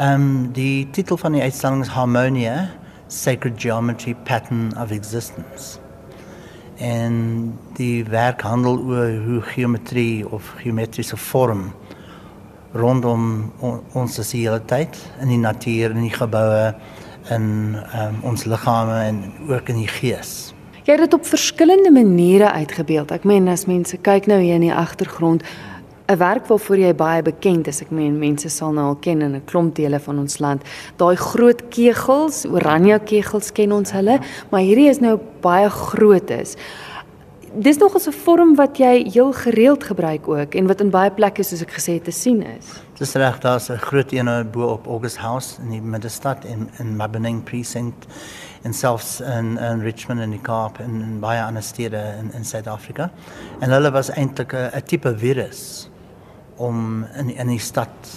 Um, die titel van die uitstalling is Harmonia: Sacred Geometry Pattern of Existence. En die werk handel oor hoe geometrie of geometriese vorm rondom ons is die hele tyd in die natuur in die geboue in um, ons liggame en ook in die gees. Jy het dit op verskillende maniere uitgebeeld. Ek meen as mense kyk nou hier in die agtergrond 'n werk waarvoor jy baie bekend is. Ek meen mense sal nou al ken in 'n klomp dele van ons land. Daai groot kegels, oranje kegels ken ons hulle, maar hierdie is nou baie groot is dis nog 'n vorm wat jy heel gereeld gebruik ook en wat in baie plekke soos ek gesê het te sien is. Dis reg, daar's 'n groot een bo op August House in die middestad in in Mabeneng precinct en selfs in in Richmond en die Kaap en in baie ander stede in in Suid-Afrika. En hulle was eintlik 'n tipe virus om in in die stad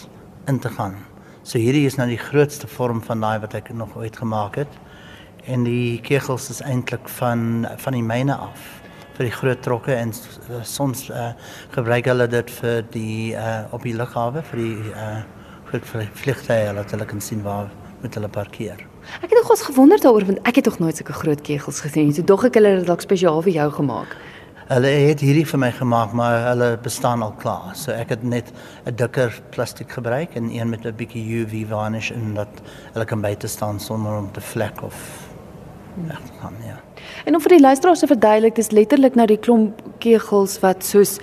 in te gaan. So hierdie is nou die grootste vorm van daai wat ek nog ooit gemaak het. En die kegels is eintlik van van die myne af vir die groot trokke en uh, soms uh, gebruik hulle dit vir die uh, op die lughawe vir die uh, groot vliegtye wat hulle kan sien waar met hulle parkeer. Ek het nog eens gewonder daaroor want ek het nog nooit sulke groot kegels gesien. So dog ek hulle het dalk spesiaal vir jou gemaak. Hulle het hierdie vir my gemaak, maar hulle bestaan al klaar. So ek het net 'n dikker plastiek gebruik en een met 'n bietjie UV varnish en dat hulle kan buite staan sonder om te vlek of weg te gaan, ja. En om vir die luisteraars te verduidelik, dis letterlik nou die klomp kegels wat soos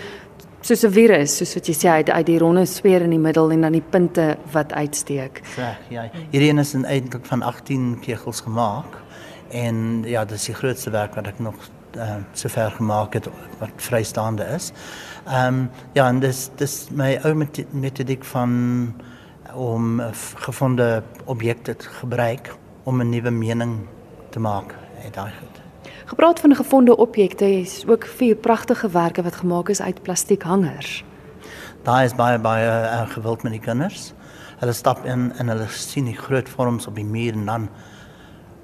soos 'n virus, soos wat jy sê uit uit die ronde sfeer in die middel en dan die punte wat uitsteek. Reg, ja. Hierdie een is eintlik van 18 kegels gemaak en ja, dis die grootste werk wat ek nog uh, sover gemaak het wat vrystaande is. Ehm um, ja, en dis dis my ou metodiek van om gevonde objekte te gebruik om 'n nuwe mening te maak uit daai goed. Gepraat van gevonde objekte, is ook vier pragtige werke wat gemaak is uit plastiek hangers. Daar is baie baie uh, gewild met die kinders. Hulle stap in en hulle sien die groot vorms op die muur en dan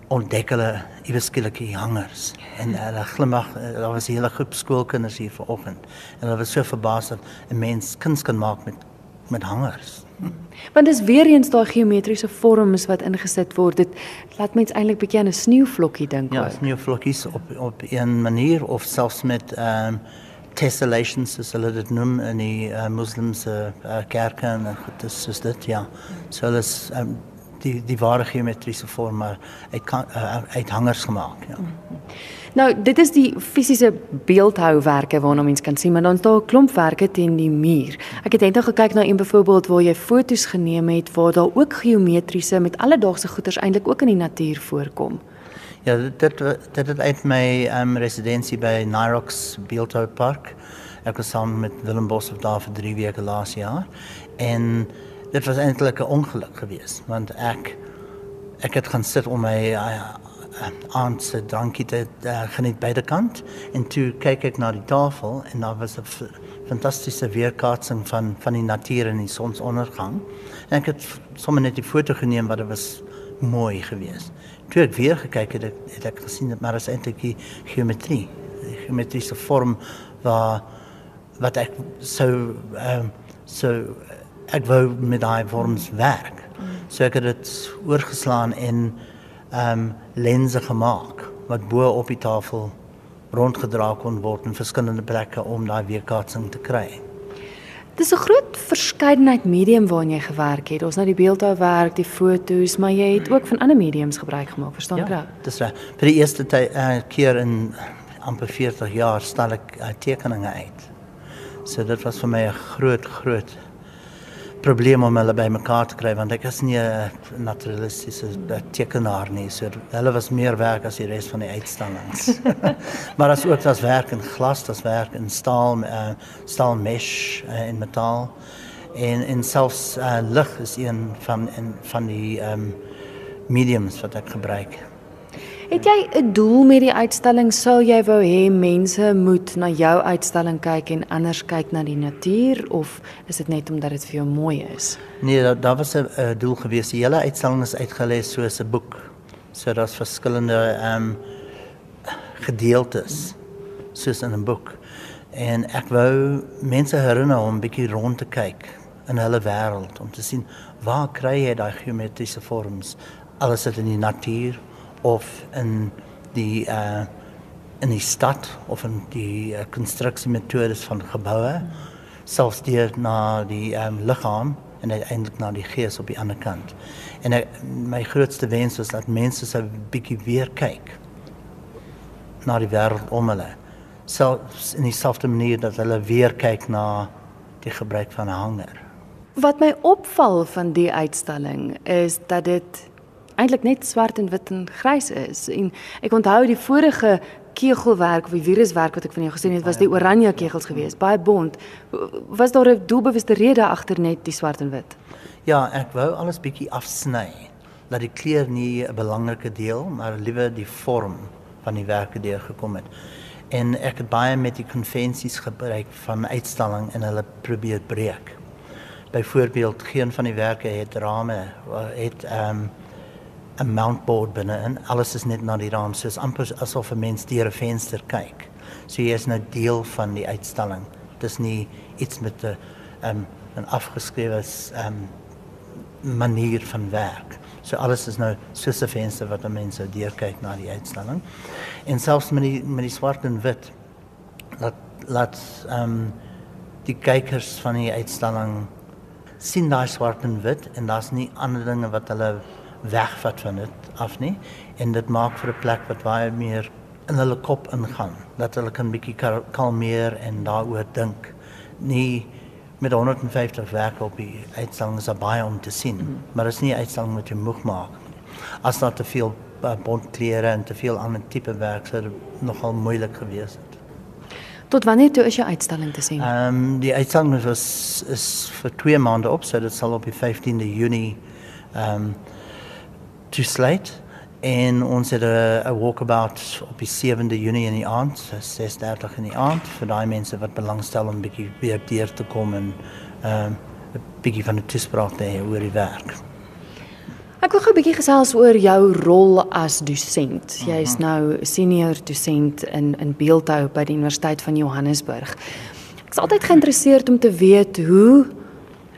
ontdek hulle ieweskielik hangers en hulle glimlag. Daar was 'n hele groep skoolkinders hier vanoggend en hulle was so verbaas dat 'n mens kuns kan maak met met hangers. Want dis weer eens daai geometriese vorms wat ingesit word. Dit laat mens eintlik bietjie aan 'n sneeuvlokkie dink. Ja, sneeuvlokkies op op 'n manier of selfs met ehm um, tessellations soos hulle dit noem in die uh, moslimse uh, kerke en goed dis soos dit ja. So hulle is um, die die ware geometriese vorme uit kan, uh, uit hangers gemaak, ja. Mm -hmm. Nou, dit is die fisiese beeldhouwerke waarna mens kan sien, maar dan staan 'n klomp werke teen die muur. Ek het eendag gekyk na een byvoorbeeld waar jy foto's geneem het waar daar ook geometriese met alledaagse goeders eintlik ook in die natuur voorkom. Ja, dit dit het uit my um, residensie by Nyrox Beeldhou Park. Ek was saam met Willem Bos of daar vir 3 weke laas jaar en dit was eintlik 'n ongeluk geweest want ek ek het gaan sit om my uh, aand se drankie te uh, geniet die kant en toe kyk ek na die tafel en daar was 'n fantastiese weerkaatsing van van die natuur en die sonsondergang. En ek het sommer net die foto geneem wat dit was mooi geweest. Toe ek weer gekyk het, het ek gesien dat maar is eintlik die geometrie, die geometriese vorm waar wat ek sou ehm um, so ek wou met daai vorms werk. So ek het dit oorgeslaan en ehm um, lense gemaak wat bo op die tafel rondgedra kon word in verskillende plekke om daai weerkaatsing te kry. Dis 'n groot verskeidenheid medium waarin jy gewerk het. Ons nou die beeldhouwerk, die foto's, maar jy het ook van ander mediums gebruik gemaak, verstaan ek? Ja, dis reg. Vir die eerste tyd uh, keer in amper 40 jaar stel ek uh, tekeninge uit. So dit was vir my 'n groot groot probleem om hulle bymekaar te kry want ek is nie 'n naturalistiese tekenaar nie. So hulle was meer werk as die res van die uitstallings. maar as ook as werk in glas, as werk in staal, uh, staal mesh uh, in metaal en en selfs uh, lig is een van in, van die um, mediums wat ek gebruik. Het jy 'n doel met die uitstalling? Sou jy wou hê mense moet na jou uitstalling kyk en anders kyk na die natuur of is dit net omdat dit vir jou mooi is? Nee, daar da was 'n doel gewees. Die hele uitstalling is uitgelees soos 'n boek. So daar's verskillende ehm um, gedeeltes soos in 'n boek. En ek wou mense herinner om 'n bietjie rond te kyk in hulle wêreld om te sien waar kry jy daai geometriese vorms? Alles dit in die natuur of in die uh in die stad of in die uh, konstruksiemetodes van geboue selfs deur na die um, liggaam en uiteindelik na die gees op die ander kant. En ek, my grootste wens was dat mense sou bietjie weer kyk na die wêreld om hulle. Selfs in dieselfde manier dat hulle weer kyk na die gebruik van 'n hanger. Wat my opval van die uitstalling is dat dit eintlik net swart en wit en grys is. En ek onthou die vorige kegelwerk of die viruswerk wat ek van jou gesien het was die oranje kegels geweest baie bont. Was daar 'n doelbewuste rede agter net die swart en wit? Ja ek wou alles bietjie afsny dat die kleur nie 'n belangrike deel maar liewer die vorm van die werke deur gekom het. En ek het baie met die konvensies gebruik van uitstalling en hulle probeer breek. Byvoorbeeld geen van die werke het rame het ehm um, 'n mountboard binne en alles is net na die raam soos amper asof 'n mens deur 'n venster kyk. So jy is nou deel van die uitstalling. Dit is nie iets met 'n um, 'n afgeskrewe um, manier van werk. So alles is nou soos 'n venster wat 'n mens sou deur kyk na die uitstalling. En selfs met die met die swart en wit laat laat um, die kykers van die uitstalling sien daai swart en wit en daar's nie ander dinge wat hulle wegvat van dit af nie en dit maak vir 'n plek wat baie meer in hulle kop ingaan dat hulle kan bietjie kalmeer en daaroor dink nie met 150 werke op die uitstalling is baie om te sien mm. maar dit is nie 'n uitstalling wat jy moeg maak as daar te veel uh, bontklere en te veel ander tipe werk sou nogal moeilik gewees het Tot wanneer toe is jou uitstalling te sien? Ehm um, die uitstalling was is vir 2 maande op, so dit sal op die 15de Junie ehm um, toesluit en ons het 'n walkabout op die 7de Junie in die aand, 6:30 in die aand vir daai mense wat belangstel om bietjie weer deur te kom en ehm um, 'n bietjie van 'n toespraak te hê oor die werk. Ek wil gou 'n bietjie gesels oor jou rol as dosent. Jy is mhm. nou senior dosent in in beeldhou by die Universiteit van Johannesburg. Ek is altyd geïnteresseerd om te weet hoe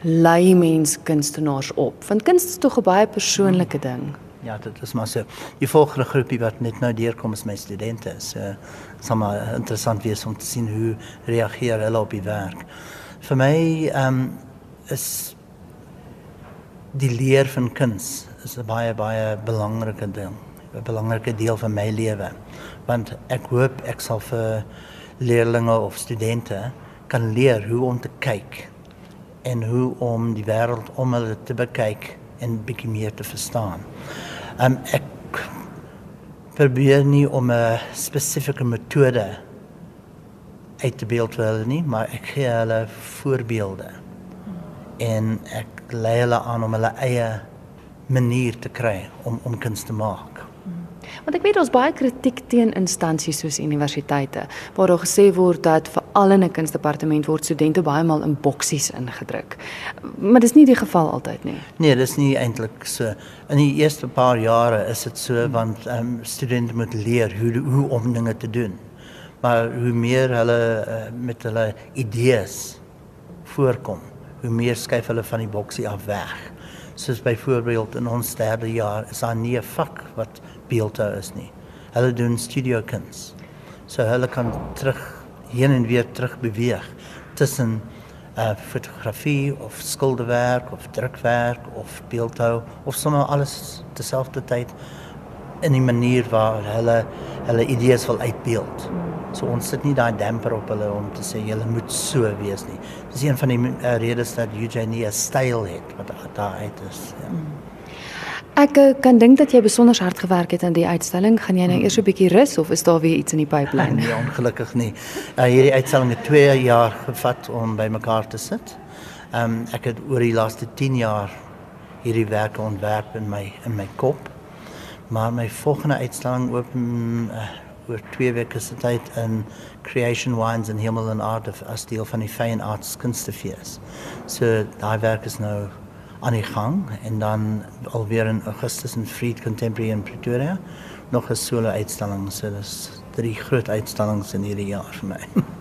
lei mens kunstenaars op? Want kuns is tog 'n baie persoonlike ding. Ja, dit is maar so. Die volgende groepie wat net nou deurkom is my studente. So sal maar interessant wees om te sien hoe reageer hulle op die werk. Vir my ehm um, is die leer van kuns is 'n baie baie belangrike ding. 'n Belangrike deel van my lewe. Want ek hoop ek sal vir leerlinge of studente kan leer hoe om te kyk en hoe om die wêreld om hulle te bekyk en bietjie meer te verstaan. Um ek probeer nie om 'n spesifieke metode uit te beeld vir hulle nie, maar ek gee hulle voorbeelde. En ek lei hulle aan om hulle eie manier te kry om om kuns te maak. Want ek weet ons baie kritiek teen instansies soos universiteite waar daar gesê word dat veral in 'n kunsdepartement word studente baie maal in boksies ingedruk. Maar dis nie die geval altyd nie. Nee, dis nie eintlik so. In die eerste paar jare is dit so hmm. want um, studente moet leer hoe hoe om dinge te doen. Maar hoe meer hulle uh, met hulle idees voorkom, hoe meer skuif hulle van die boksie af weg. Soos byvoorbeeld in ons derde jaar is daar nie 'n vak wat beeldhou is nie. Hulle doen studio kuns. So hulle kan terug heen en weer terug beweeg tussen uh fotografie of skilderwerk of drukwerk of beeldhou of sommer alles terselfdertyd in 'n manier waar hulle hulle idees wil uitbeeld. So ons sit nie daai damper op hulle om te sê julle moet so wees nie. Dis een van die uh, redes dat Eugenie 'n styl het wat daar uit is. Ja. Mm. Ek eh, kan dink dat jy besonder hard gewerk het aan die uitstalling. Gaan jy nou eers 'n bietjie rus of is daar weer iets in die pipeline? Nee, ongelukkig nie. Uh, hierdie uitstalling het 2 jaar gevat om bymekaar te sit. Ehm um, ek het oor die laaste 10 jaar hierdie werk ontwerp in my in my kop. Maar my volgende uitstalling open uh, oor 2 weke se tyd in Creation Wines and Himmel and Art of as deel van die Fine Arts Kunstefees. So daai werk is nou aan die gang en dan alweer in Augustus in Freed Contemporary in Pretoria nog 'n solo uitstalling. So dis drie groot uitstallings in hierdie jaar vir my.